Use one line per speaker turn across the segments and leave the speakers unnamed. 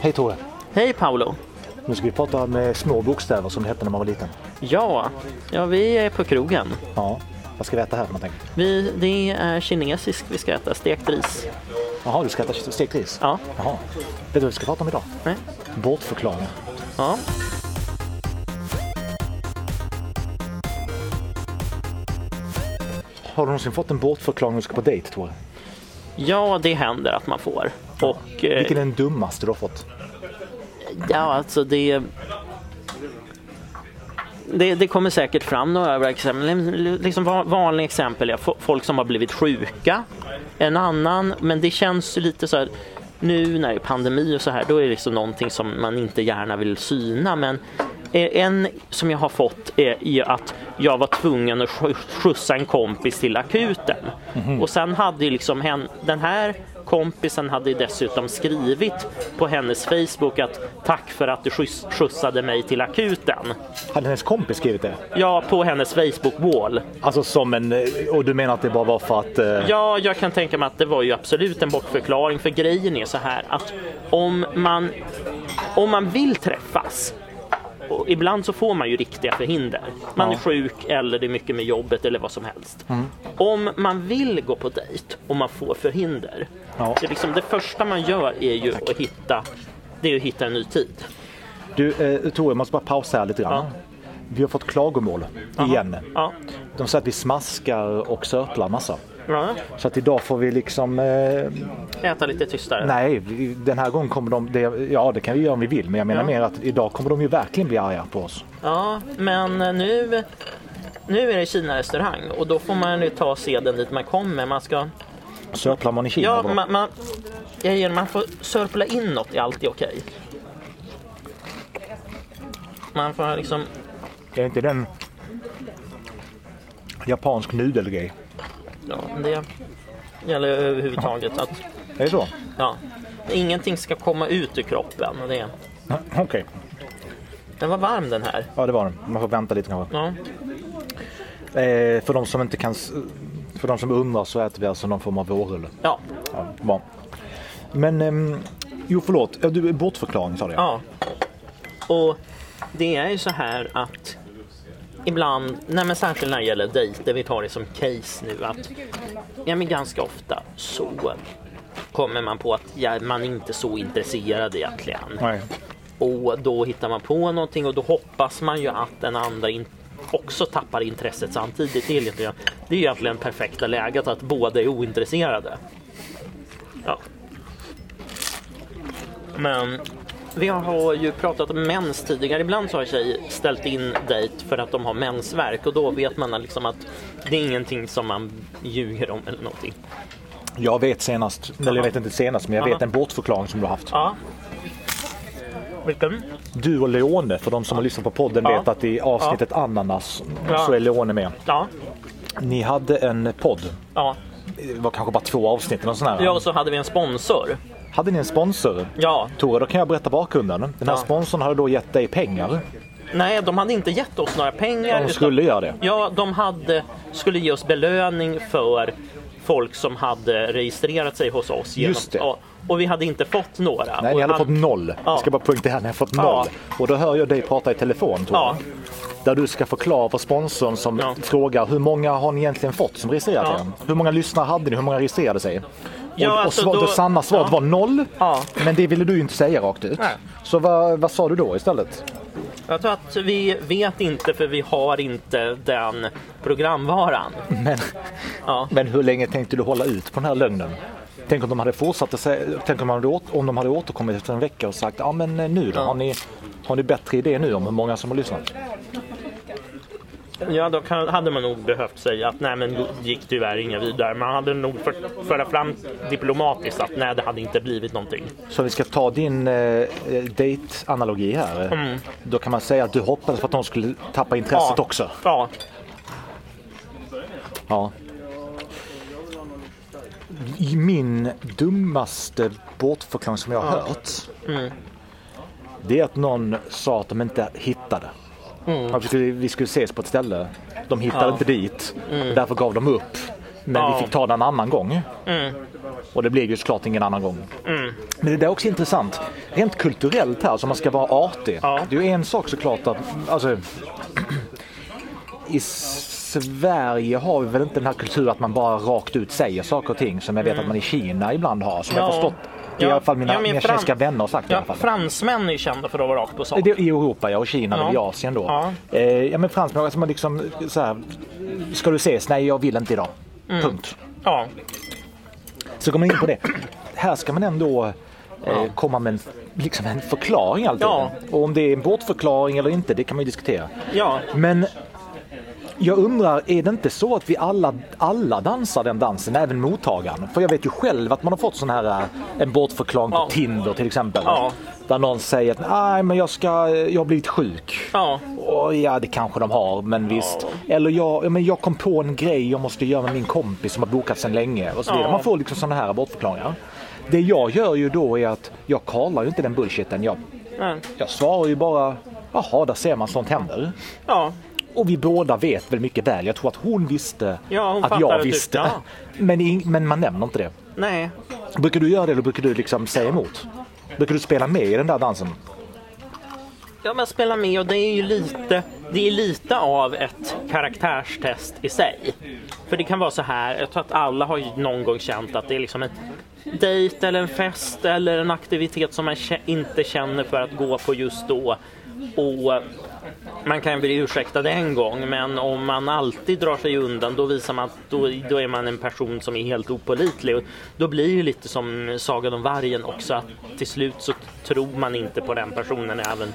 Hej Tore!
Hej Paolo!
Nu ska vi prata med små bokstäver som det hette när man var liten.
Ja, ja vi är på krogen.
Ja, vad ska vi äta här för någonting?
Vi, det är kinesisk vi ska äta, stekt ris.
Jaha, du ska äta stekt ris?
Ja.
Jaha. Vet du vad vi ska prata om idag?
Nej.
Bortförklaringar.
Ja.
Har du någonsin fått en bortförklaring när du ska på dejt Tore?
ja, det händer att man får. Och eh,
Vilken är den dummaste du har fått?
ja, alltså det... Det, det kommer säkert fram några exempel. Liksom va- vanliga exempel är fo- folk som har blivit sjuka. En annan, men det känns lite så här nu när det är pandemi och så här, då är det liksom någonting som man inte gärna vill syna. Men eh, en som jag har fått är att jag var tvungen att skj- skjutsa en kompis till akuten. Och sen hade liksom den här kompisen hade dessutom skrivit på hennes Facebook att tack för att du skjuts, skjutsade mig till akuten.
Hade hennes kompis skrivit det?
Ja, på hennes Facebook-wall.
Alltså som en... Och du menar att det bara var för att... eh,
Ja, jag kan tänka mig att det var ju absolut en bortförklaring för grejen är så här att om man, om man vill träffas och ibland så får man ju riktiga förhinder. Man
Ja.
är sjuk eller det är mycket med jobbet eller vad som helst. Om man vill gå på dejt och man får förhinder.
Ja.
Det, liksom, det första man gör är ju att hitta, det är att hitta en ny tid.
Du eh, Tore, jag måste bara pausa här lite grann.
Ja.
Vi har fått klagomål igen.
Ja.
De säger att vi smaskar och sörplar massa. Så att idag får vi liksom... Eh,
Äta lite tystare.
nej, den här gången kommer de... Det, ja, det kan vi göra om vi vill. Men jag menar
Ja.
mer att idag kommer de ju verkligen bli arga på oss.
Ja, men nu, nu är det Kina-restaurang och då får man ju ta seden dit man kommer. Man ska...
Sörplar man i Kina?
Ja, man, man, jag ger, man får sörpla in något är alltid okej. Man får liksom...
Är inte den japansk nudelgrej?
Ja, det gäller överhuvudtaget att
Är det så?
ja, ingenting ska komma ut ur kroppen. Det,
Okej,
den var varm den här.
ja det var den. Man får vänta lite kanske.
Ja,
Eh, för de som inte kan... För de som undrar så äter vi alltså någon form av vårrulle.
ja,
Ja, bra. Men... ehm, jo, förlåt. Du, bortförklaring sa du
ja. Och det är ju så här att ibland, nej men särskilt när det gäller dejter, vi tar det som case nu, att ja, men ganska ofta så kommer man på att ja, man är inte så intresserad egentligen.
Nej.
Och då hittar man på någonting och då hoppas man ju att den andra in- också tappar intresset samtidigt. Det är, egentligen, det är egentligen perfekta läget att båda är ointresserade. Ja. Men vi har ju pratat om mens tidigare. Ibland så har tjejer ställt in dejt för att de har mensvärk och då vet man liksom att det är ingenting som man ljuger om eller någonting.
Jag vet senast, eller jag vet inte senast, men jag
Aha.
vet en bortförklaring som du har haft.
Ja. Vilken?
Du och Leone, för de som har lyssnat på podden,
Ja.
vet att i avsnittet Ananas
Ja.
så är Leone med.
Ja.
Ni hade en podd,
Ja.
det var kanske bara två avsnitt eller sånt här.
ja, och så hade vi en sponsor.
Hade ni en sponsor?
Ja.
Tore, då kan jag berätta bakgrunden. Den här
Ja.
sponsorn hade då gett dig pengar.
Nej, de hade inte gett oss några pengar.
De
utan-
skulle göra det.
Ja, de hade, skulle ge oss belöning för folk som hade registrerat sig hos oss. Genom,
Just det.
Ja, och vi hade inte fått några.
Nej,
och
ni hade
han-
fått noll.
Ja.
Jag ska bara poängtera, ni har fått noll.
Ja.
Och då hör jag dig prata i telefon, Tore.
Ja.
Där du ska förklara för sponsorn som
Ja.
frågar hur många har ni egentligen fått som registrerat
Ja.
er? Hur många lyssnare hade ni? Hur många registrerade sig?
Ja,
och,
alltså
och svar,
då-
det sanna svaret
ja.
var noll.
Ja.
Men det ville du ju inte säga rakt ut.
Nej.
Så vad, vad sa du då istället?
Jag tror att vi vet inte för vi har inte den programvaran.
Men,
Ja.
men hur länge tänkte du hålla ut på den här lögnen? Tänk om de hade fortsatt att säga, tänk om de hade, om de hade återkommit efter en vecka och sagt ja men eh, nu då, har, ni, har ni bättre idé nu om hur många som har lyssnat?
Ja, då kan, hade man nog behövt säga att nej, men gick tyvärr inga vidare. Man hade nog för, föra fram diplomatiskt att nej, det hade inte blivit någonting.
Så vi ska ta din eh, date-analogi här.
Mm.
Då kan man säga att du hoppades på att de skulle tappa intresset
Ja.
också.
Ja,
Ja. Min dummaste bortförklaring som jag har hört.
Mm.
Det är att någon sa att de inte hittade. Att vi, skulle, vi skulle ses på ett ställe. De hittade
Mm. Ja.
inte dit. Och därför gav de upp. Men
Ja.
vi fick ta den en annan gång.
Mm.
Och det blev ju såklart ingen annan gång.
Mm.
Men det där är också intressant. Rent kulturellt här, så man ska vara artig.
Ja.
Det är ju en sak såklart att, alltså, i Sverige har vi väl inte den här kulturen att man bara rakt ut säger saker och ting som jag vet att man i Kina ibland har. Som jag
Mm.
Förstått. Det är i
Ja.
alla fall mina,
Ja,
mina kinesiska vänner har sagt det i
Ja,
alla fall.
fransmän är kända för att vara rakt på sak.
Det är I Europa ja, och Kina
Ja.
väl i Asien då.
Ja.
Eh, ja men fransmän, alltså man liksom så här, Ska du ses? Nej jag vill inte idag.
Mm.
Punkt.
Ja.
Så går man in på det. Här ska man ändå eh, komma med en, liksom en förklaring alltid.
Ja.
Och om det är en bortförklaring eller inte, det kan man ju diskutera.
ja.
Men jag undrar, är det inte så att vi alla, alla dansar den dansen, även mottagaren? För jag vet ju själv att man har fått sån här eh, en bortförklaring på
Ja.
Tinder till exempel.
Ja.
Där någon säger att nej men jag, ska, jag har blivit sjuk.
Ja.
Och ja, det kanske de har, men visst. Eller jag, ja, men jag kom på en grej jag måste göra med min kompis som har bokat sedan länge. Och så vidare.
Ja.
Man får liksom sådana här bortförklaringar. Det jag gör ju då är att jag kallar ju inte den bullshiten. Jag, jag svarar ju bara, jaha, där ser man sånt händer.
Ja.
Och vi båda vet väl mycket väl. Jag tror att hon visste
Ja, hon
att jag
du-
visste.
ja.
Men, ing- men man nämner inte det.
Nej.
Brukar du göra det eller brukar du liksom säga emot? Brukar du spela med i den där dansen?
Ja, men spela med och det är ju lite, det är lite av ett karaktärstest i sig. För det kan vara så här, jag tror att alla har ju någon gång känt att det är liksom en dejt eller en fest eller en aktivitet som man inte känner för att gå på just då. Och man kan bli ursäktad en gång men om man alltid drar sig undan då visar man att då, då är man en person som är helt opålitlig. Och då blir det ju lite som Sagan om vargen också att till slut så tror man inte på den personen även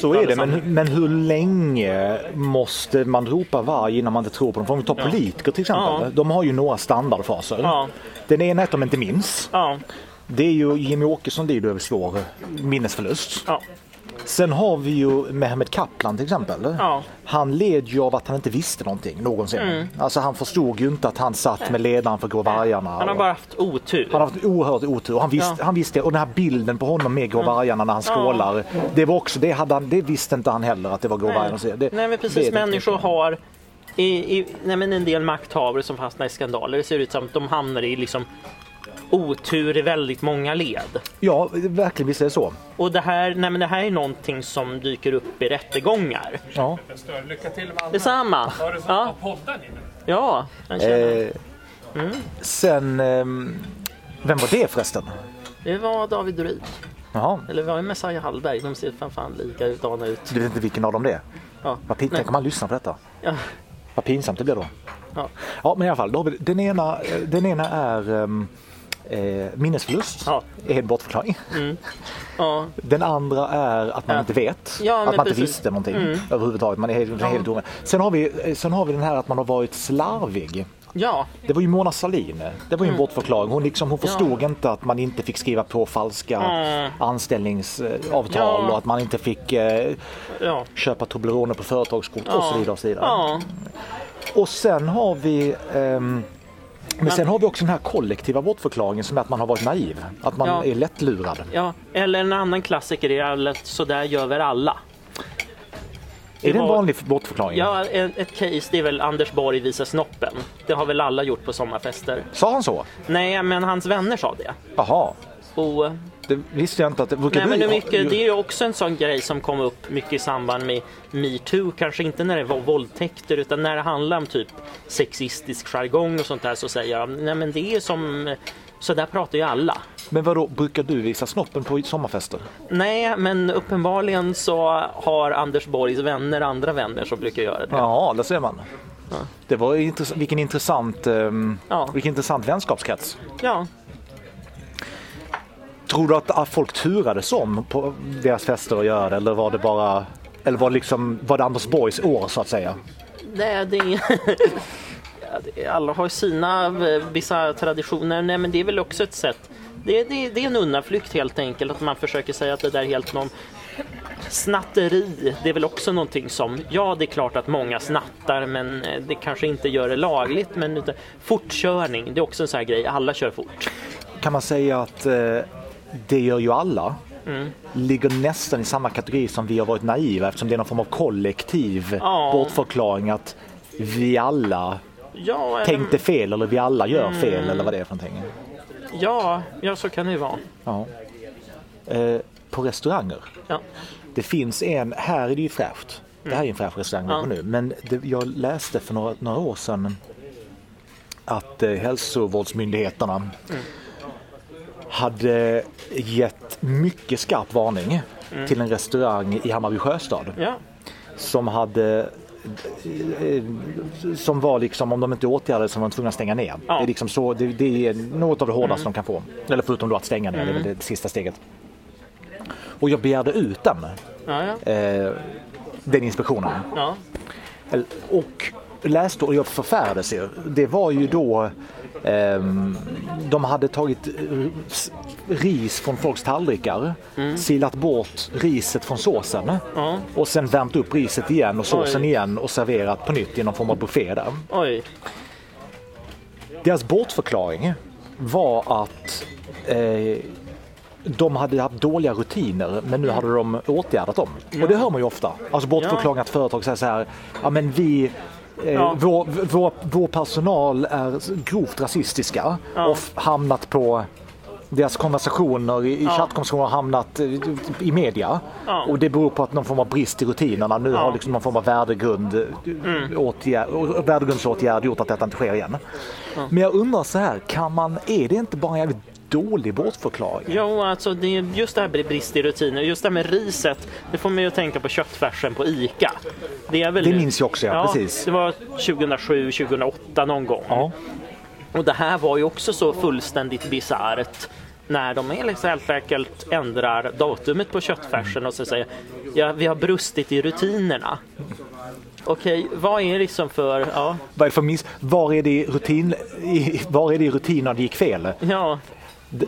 Så är det, men, men hur länge måste man ropa varg innan man inte tror på dem? För om vi tar politiker till exempel.
Ja.
De har ju några standardfaser.
Ja.
Den ena är att de inte minns.
Ja,
Det är ju Jimmy Åkesson lider över svår minnesförlust.
ja,
Sen har vi ju Mehmet Kaplan till exempel.
Ja.
Han led ju av att han inte visste någonting någonsin. Alltså han förstod ju inte att han satt med ledaren för Grå vargarna.
han har bara haft otur.
han har haft oerhört otur. Han visste,
Ja.
han visste och den här bilden på honom med Grå vargarna när han skålar. Det var också, det, hade han, det visste inte han heller att det var Grå vargarna. Det,
Nej men precis, människor har i, i, nej, men en del makthavare som fastnar i skandaler. Det ser ut som att de hamnar i liksom otur i väldigt många led.
Ja, verkligen visst är det så.
Och det här, nej, men det här är någonting som dyker upp i rättegångar.
Ja.
Lycka till med allt.
Detsamma! Ja,
ja.
jag känner.
Eh, Sen, ehm, vem var det förresten?
Det var David Ryd.
Jaha,
Eller var det Messiah Hallberg? De ser fan, fan likadana ut.
du vet inte vilken av dem det är?
Ja.
Vad pin-
Nej.
Tänk om man lyssnar på detta.
Ja.
Vad pinsamt det blir då.
Ja.
Ja, men i alla fall. Den, ena, eh, den ena är ehm, eh, minnesförlust.
Ja.
Är en bortförklaring.
Ja.
Den andra är att man
Ja.
inte vet.
Ja,
att man inte
precis.
visste någonting
Mm.
överhuvudtaget. Man är helt, helt tom. Sen, har vi, eh, sen har vi den här att man har varit slarvig.
ja,
Det var ju Mona Sahlin. Det var ju en bortförklaring. Hon, liksom, hon förstod
Mm. Ja.
inte att man inte fick skriva på falska
Mm.
anställningsavtal
Ja.
och att man inte fick eh,
ja.
köpa Toblerone på företagskort och så vidare. Och, så vidare.
Ja,
och sen har vi ehm, men sen har vi också den här kollektiva bortförklaringen som är att man har varit naiv. Att man
Ja.
är lättlurad.
ja. Eller en annan klassiker är alla, så där gör väl alla.
Är det en
var-
vanlig bortförklaring?
Ja, ett, ett case det är väl Anders Borg visar snoppen. Det har väl alla gjort på sommarfester.
Sa han så?
Nej, men hans vänner sa det.
Jaha.
Och,
Det visste jag inte att det brukar
nej, men det, mycket, det är ju också en sån grej som kom upp mycket i samband med metoo. Kanske inte när det var våldtäkter utan när det handlar om typ sexistisk jargong och sånt där så säger jag nej men det är som så där pratar ju alla.
Men vadå, brukar du visa snoppen på sommarfester?
Nej, men uppenbarligen så har Anders Borgs vänner andra vänner som brukar göra det.
Ja, där ser man. Det var intress- vilken intressant, ehm,
Ja.
vilken intressant vänskapskrets.
Ja,
Tror du att folk turades om på deras fester att göra det eller var det bara eller var liksom, var det Anders Borgs år så att säga?
det, det är... Alla har sina eh, vissa traditioner. Nej, men det är väl också ett sätt. Det, det, det är en undanflykt helt enkelt att man försöker säga att det där är helt någon snatteri. Det är väl också någonting som, ja det är klart att många snattar men eh, det kanske inte gör det lagligt. Men utan, fortkörning, det är också en sån här grej. Alla kör fort.
Kan man säga att eh, det gör ju alla?
Mm.
Ligger nästan i samma kategori som vi har varit naiva eftersom det är någon form av kollektiv
Ja.
bortförklaring att vi alla
Ja, eller,
tänkte fel eller vi alla gör fel eller vad det är för någonting.
ja, ja, så kan det ju vara.
Ja. Eh, på restauranger.
Ja.
Det finns en, här är det ju fräscht. Det här är en fräsch restaurang
Ja.
nu. Men det, jag läste för några, några år sedan att eh, hälsovårdsmyndigheterna hade gett mycket skarp varning till en restaurang i Hammarby sjöstad
Ja.
som hade eh, som var liksom om de inte åtgärdade som var de tvungna att stänga ner.
Ja. Mm.
Det, är liksom så, det, det är något av det hårdaste de kan få. Eller förutom då att stänga ner, det är väl det sista steget. Och jag begärde ut den,
Ja, ja.
eh, den inspektionen. Och läste och jag förfärades ju. Det var ju då ehm, de hade tagit eh, ris från folks tallrikar, silat bort riset från såsen
Mm. Ja.
och sen värmt upp riset igen och såsen
Oj.
igen och serverat på nytt i någon form av buffé där.
Oj.
Deras bortförklaring var att eh, de hade haft dåliga rutiner men nu hade de åtgärdat dem. Och det hör man ju ofta. Alltså bortförklaring att företag säger så här, ja men vi eh,
Ja.
vår, vår, vår personal är grovt rasistiska
Ja.
och hamnat på deras konversationer i,
Ja.
chattkonversationer har hamnat eh, i media.
Ja.
Och det beror på att någon form av brist i rutinerna. Nu har liksom någon form av värdegrund,
Mm.
åtgärd, värdegrundsåtgärd gjort att detta inte sker igen. Men jag undrar så här, kan man, är det inte bara en jävligt dålig bortförklaring?
Jo, alltså det är just det här med brist i rutiner. Just det här med riset, det får mig att tänka på köttfärsen på ICA. Det, är väl
Det minns jag också, ja, precis.
Det var 2007, 2008 någon gång.
Ja.
Och det här var ju också så fullständigt bisarrt när de liksom helt enkelt ändrar datumet på köttfärsen och så säger ja, vi har brustit i rutinerna. Okej, vad är det liksom för, ja,
Vad är det för miss, var, är det i rutin, i, var är det i rutinerna det gick fel?
ja,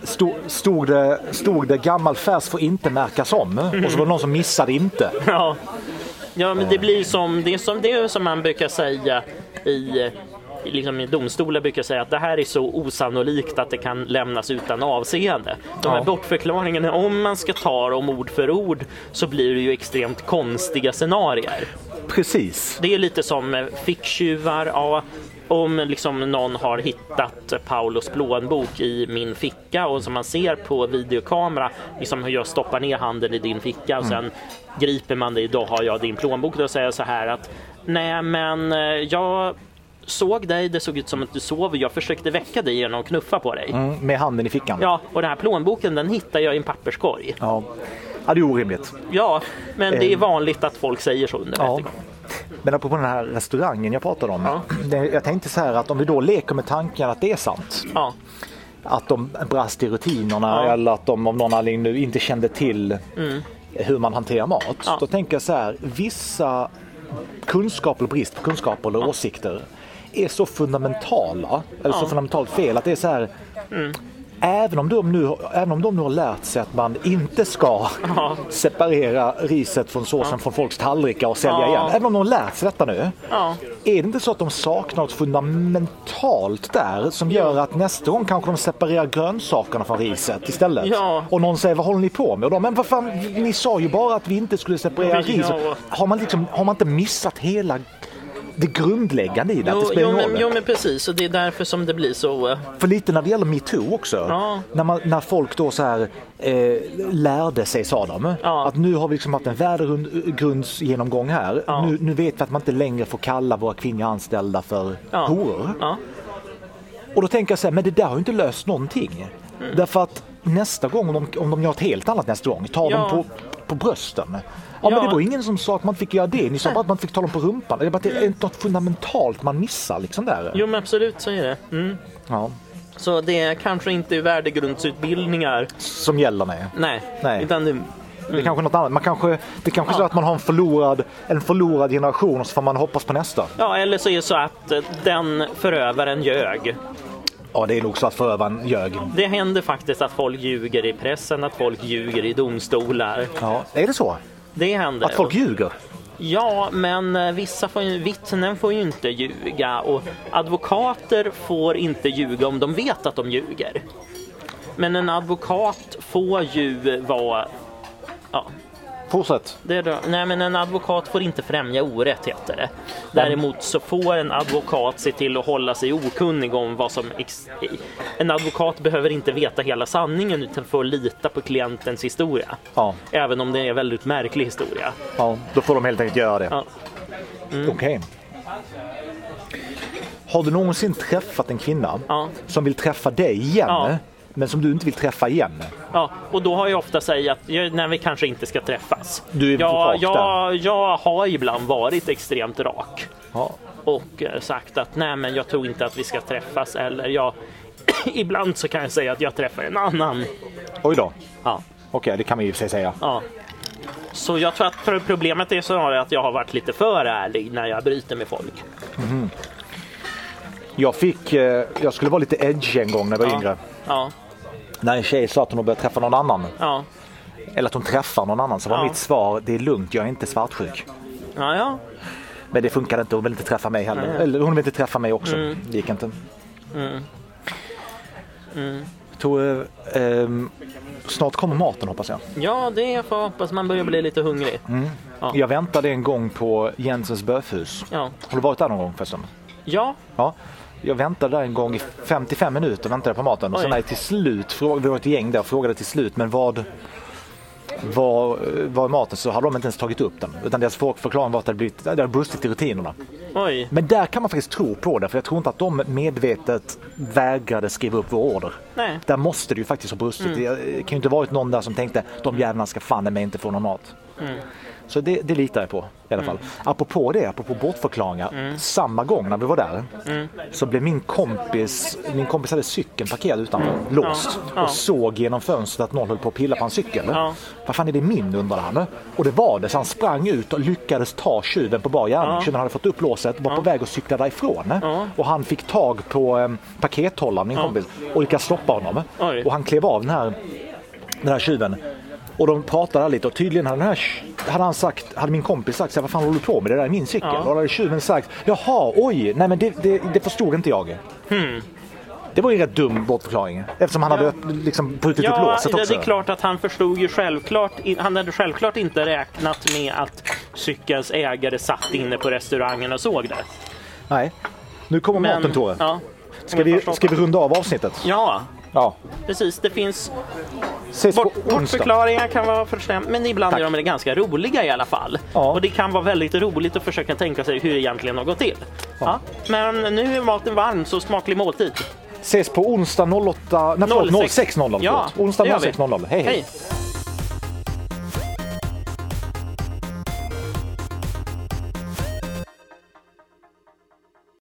Stod, stod, det, stod det gammal färs får inte märkas om och så var det någon som missade inte.
ja. Ja, men det blir som, det är som, det är som man brukar säga i liksom i domstolar brukar säga att det här är så osannolikt att det kan lämnas utan avseende. De här
Ja.
bortförklaringarna, om man ska ta dem ord för ord så blir det ju extremt konstiga scenarier.
Precis.
Det är lite som eh, ficktjuvar. Ja, om liksom någon har hittat Paulos plånbok i min ficka och som man ser på videokamera, liksom hur jag stoppar ner handen i din ficka och sen griper man dig, då har jag din plånbok. Då säger jag så här att nej, men eh, jag såg dig, det såg ut som att du sov. Jag försökte väcka dig genom att knuffa på dig.
Mm, med handen i fickan.
Ja, och den här plånboken den hittar jag i en papperskorg.
Ja. ja, det är orimligt.
Ja, men det är vanligt att folk säger så under
Ja.
rättegång.
Men apropå den här restaurangen jag pratade om.
Ja.
Det- Jag tänkte så här att om vi då leker med tanken att det är sant.
Ja,
Att de brast i rutinerna
Ja.
eller att de av någon anledning nu inte kände till hur man hanterar mat. Då tänker jag så här, vissa kunskaper eller brist på kunskaper eller åsikter är så fundamentala, eller så fundamentalt fel att det är så här Även om, de nu, även om de nu har lärt sig att man inte ska
Ja.
separera riset från såsen från folks tallrikar och sälja
Ja.
igen. Även om de har lärt sig detta nu.
ja.
Är det inte så att de saknar något fundamentalt där som gör att nästa gång kanske de separerar grönsakerna från riset istället?
Ja.
Och någon säger vad håller ni på med? Och de, men vad fan, ni sa ju bara att vi inte skulle separera
Ja.
riset. Har man, liksom, har man inte missat hela det grundläggande i det? att det
Jo,
spelar
jo, men, jo men precis, och det är därför som det blir så... eh,
För lite när det gäller metoo också.
Ja.
När, man, när folk då så här eh, lärde sig, sa de,
Ja.
att nu har vi liksom haft en värdegrundsgenomgång här.
Ja.
Nu, nu vet vi att man inte längre får kalla våra kvinnliga anställda för
Ja.
horor.
Ja,
Och då tänker jag så här, men det där har ju inte löst någonting.
Mm.
Därför att nästa gång, om de, om de gör ett helt annat nästa gång, tar
Ja.
dem på, på brösten. Ja, men
Ja.
det var ingen som sa att man fick göra det. Ni sa bara att man fick ta dem på rumpan. Det är bara det är något fundamentalt man missar liksom där.
jo men absolut så är det. Mm.
Ja.
Så det är kanske inte värdegrundsutbildningar.
Som gäller nej.
Nej,
Nej.
utan det,
Det är kanske något annat. Man kanske, det kanske är så att man har en förlorad, en förlorad generation och så får man hoppas på nästa.
ja, eller så är det så att eh, den förövaren ljög.
Ja, det är nog så att förövaren ljög.
Det händer faktiskt att folk ljuger i pressen, att folk ljuger i domstolar.
Ja, är det så?
Det händer.
Att folk ljuger?
Ja, men eh, vissa får ju, vittnen får ju inte ljuga och advokater får inte ljuga om de vet att de ljuger. Men en advokat får ju vara ja,
Fortsätt.
Det är då, nej, men en advokat får inte främja orätt heter det. Däremot så får en advokat se till att hålla sig okunnig om vad som... En advokat behöver inte veta hela sanningen utan får lita på klientens historia.
Ja.
Även om det är en väldigt märklig historia.
Ja, då får de helt enkelt göra det.
Ja.
Okej. Har du någonsin träffat en kvinna
Ja.
som vill träffa dig igen,
Ja.
Men som du inte vill träffa igen?
Ja, och då har jag ofta sagt att när vi kanske inte ska träffas.
Du är
ja,
rak
jag, jag har ibland varit extremt rak
Ja.
och eh, sagt att nej, men jag tror inte att vi ska träffas. Eller jag, ibland så kan jag säga att jag träffar en annan.
Oj då.
Ja,
Okej, det kan man ju i och för sig säga.
ja. Så jag tror att problemet är snarare att jag har varit lite för ärlig när jag bryter med folk.
Jag fick, eh, jag skulle vara lite edgy en gång när jag var
Ja.
yngre.
Ja,
När en tjej sa att hon börjat träffa någon annan.
ja,
Eller att hon träffar någon annan. Så var
Ja.
mitt svar, det är lugnt, jag är inte svartsjuk.
ja, ja.
Men det funkade inte, hon vill inte träffa mig heller.
Nej.
Eller hon vill inte träffa mig också.
Mm.
Det gick inte.
Mm. Mm.
Tror, eh, snart kommer maten hoppas jag.
ja det får jag hoppas man börjar bli lite hungrig. Ja.
Jag väntade en gång på Jensens böfhus.
Ja,
Har du varit där någon gång förresten?
ja,
Ja. Jag väntade där en gång i 55 minuter väntade på maten och sen när till slut, frågade, vi var ett gäng där och frågade till slut men vad var, var maten så hade de inte ens tagit upp den. Utan deras för- förklaring var att det hade, blivit, det hade brustit i rutinerna.
oj.
Men där kan man faktiskt tro på det för jag tror inte att de medvetet vägrade skriva upp vår order.
Nej.
Där måste det ju faktiskt ha brustit.
Mm.
Det kan ju inte varit någon där som tänkte de jävlarna ska fan mig inte få någon mat.
Mm.
Så det, det litar jag på i alla fall. Apropå det, apropå bortförklaringar. Samma gång när vi var där
Mm.
så blev min kompis, min kompis hade cykeln parkerad utanför, låst.
Ja.
Och såg genom fönstret att någon höll på att pilla på hans cykel.
Ja.
Vad fan är det min undrade han. Och det var det, så han sprang ut och lyckades ta tjuven på bar gärning.
Ja.
Tjuven hade fått upp låset, var på väg att cykla därifrån.
Ja.
Och han fick tag på eh, pakethållaren, min kompis, och lyckades stoppa honom.
Oj.
Och han klev av den här, den här tjuven. Och de pratade lite och tydligen hade, här, hade, han sagt, hade min kompis sagt så här, vad fan håller du på med? Det där är min cykel.
Ja.
Och då hade tjuven sagt, jaha, oj, nej men det, det, det förstod inte jag.
Hmm.
Det var ju en rätt dum bortförklaring. Eftersom han hade liksom brutit upp
Ja,
låset
det
också.
är klart att han förstod ju självklart. Han hade självklart inte räknat med att cykelns ägare satt inne på restaurangen och såg det.
Nej. Nu kommer
Men,
maten Tore.
Ja,
Ska vi, ska vi runda av avsnittet?
ja,
Ja.
precis. Det finns
Ses
bort, bortförklaringar kan vara förstämt, men ibland
Tack.
är de ganska roliga i alla fall.
Ja.
Och det kan vara väldigt roligt att försöka tänka sig hur det egentligen har gått till. Ja. Men nu är maten varm, så smaklig måltid.
Ses på onsdag 08, nej, förlåt,
06.
06.00.
Ja.
Onsdag
det gör vi.
06.00. Hej hej.
Hej!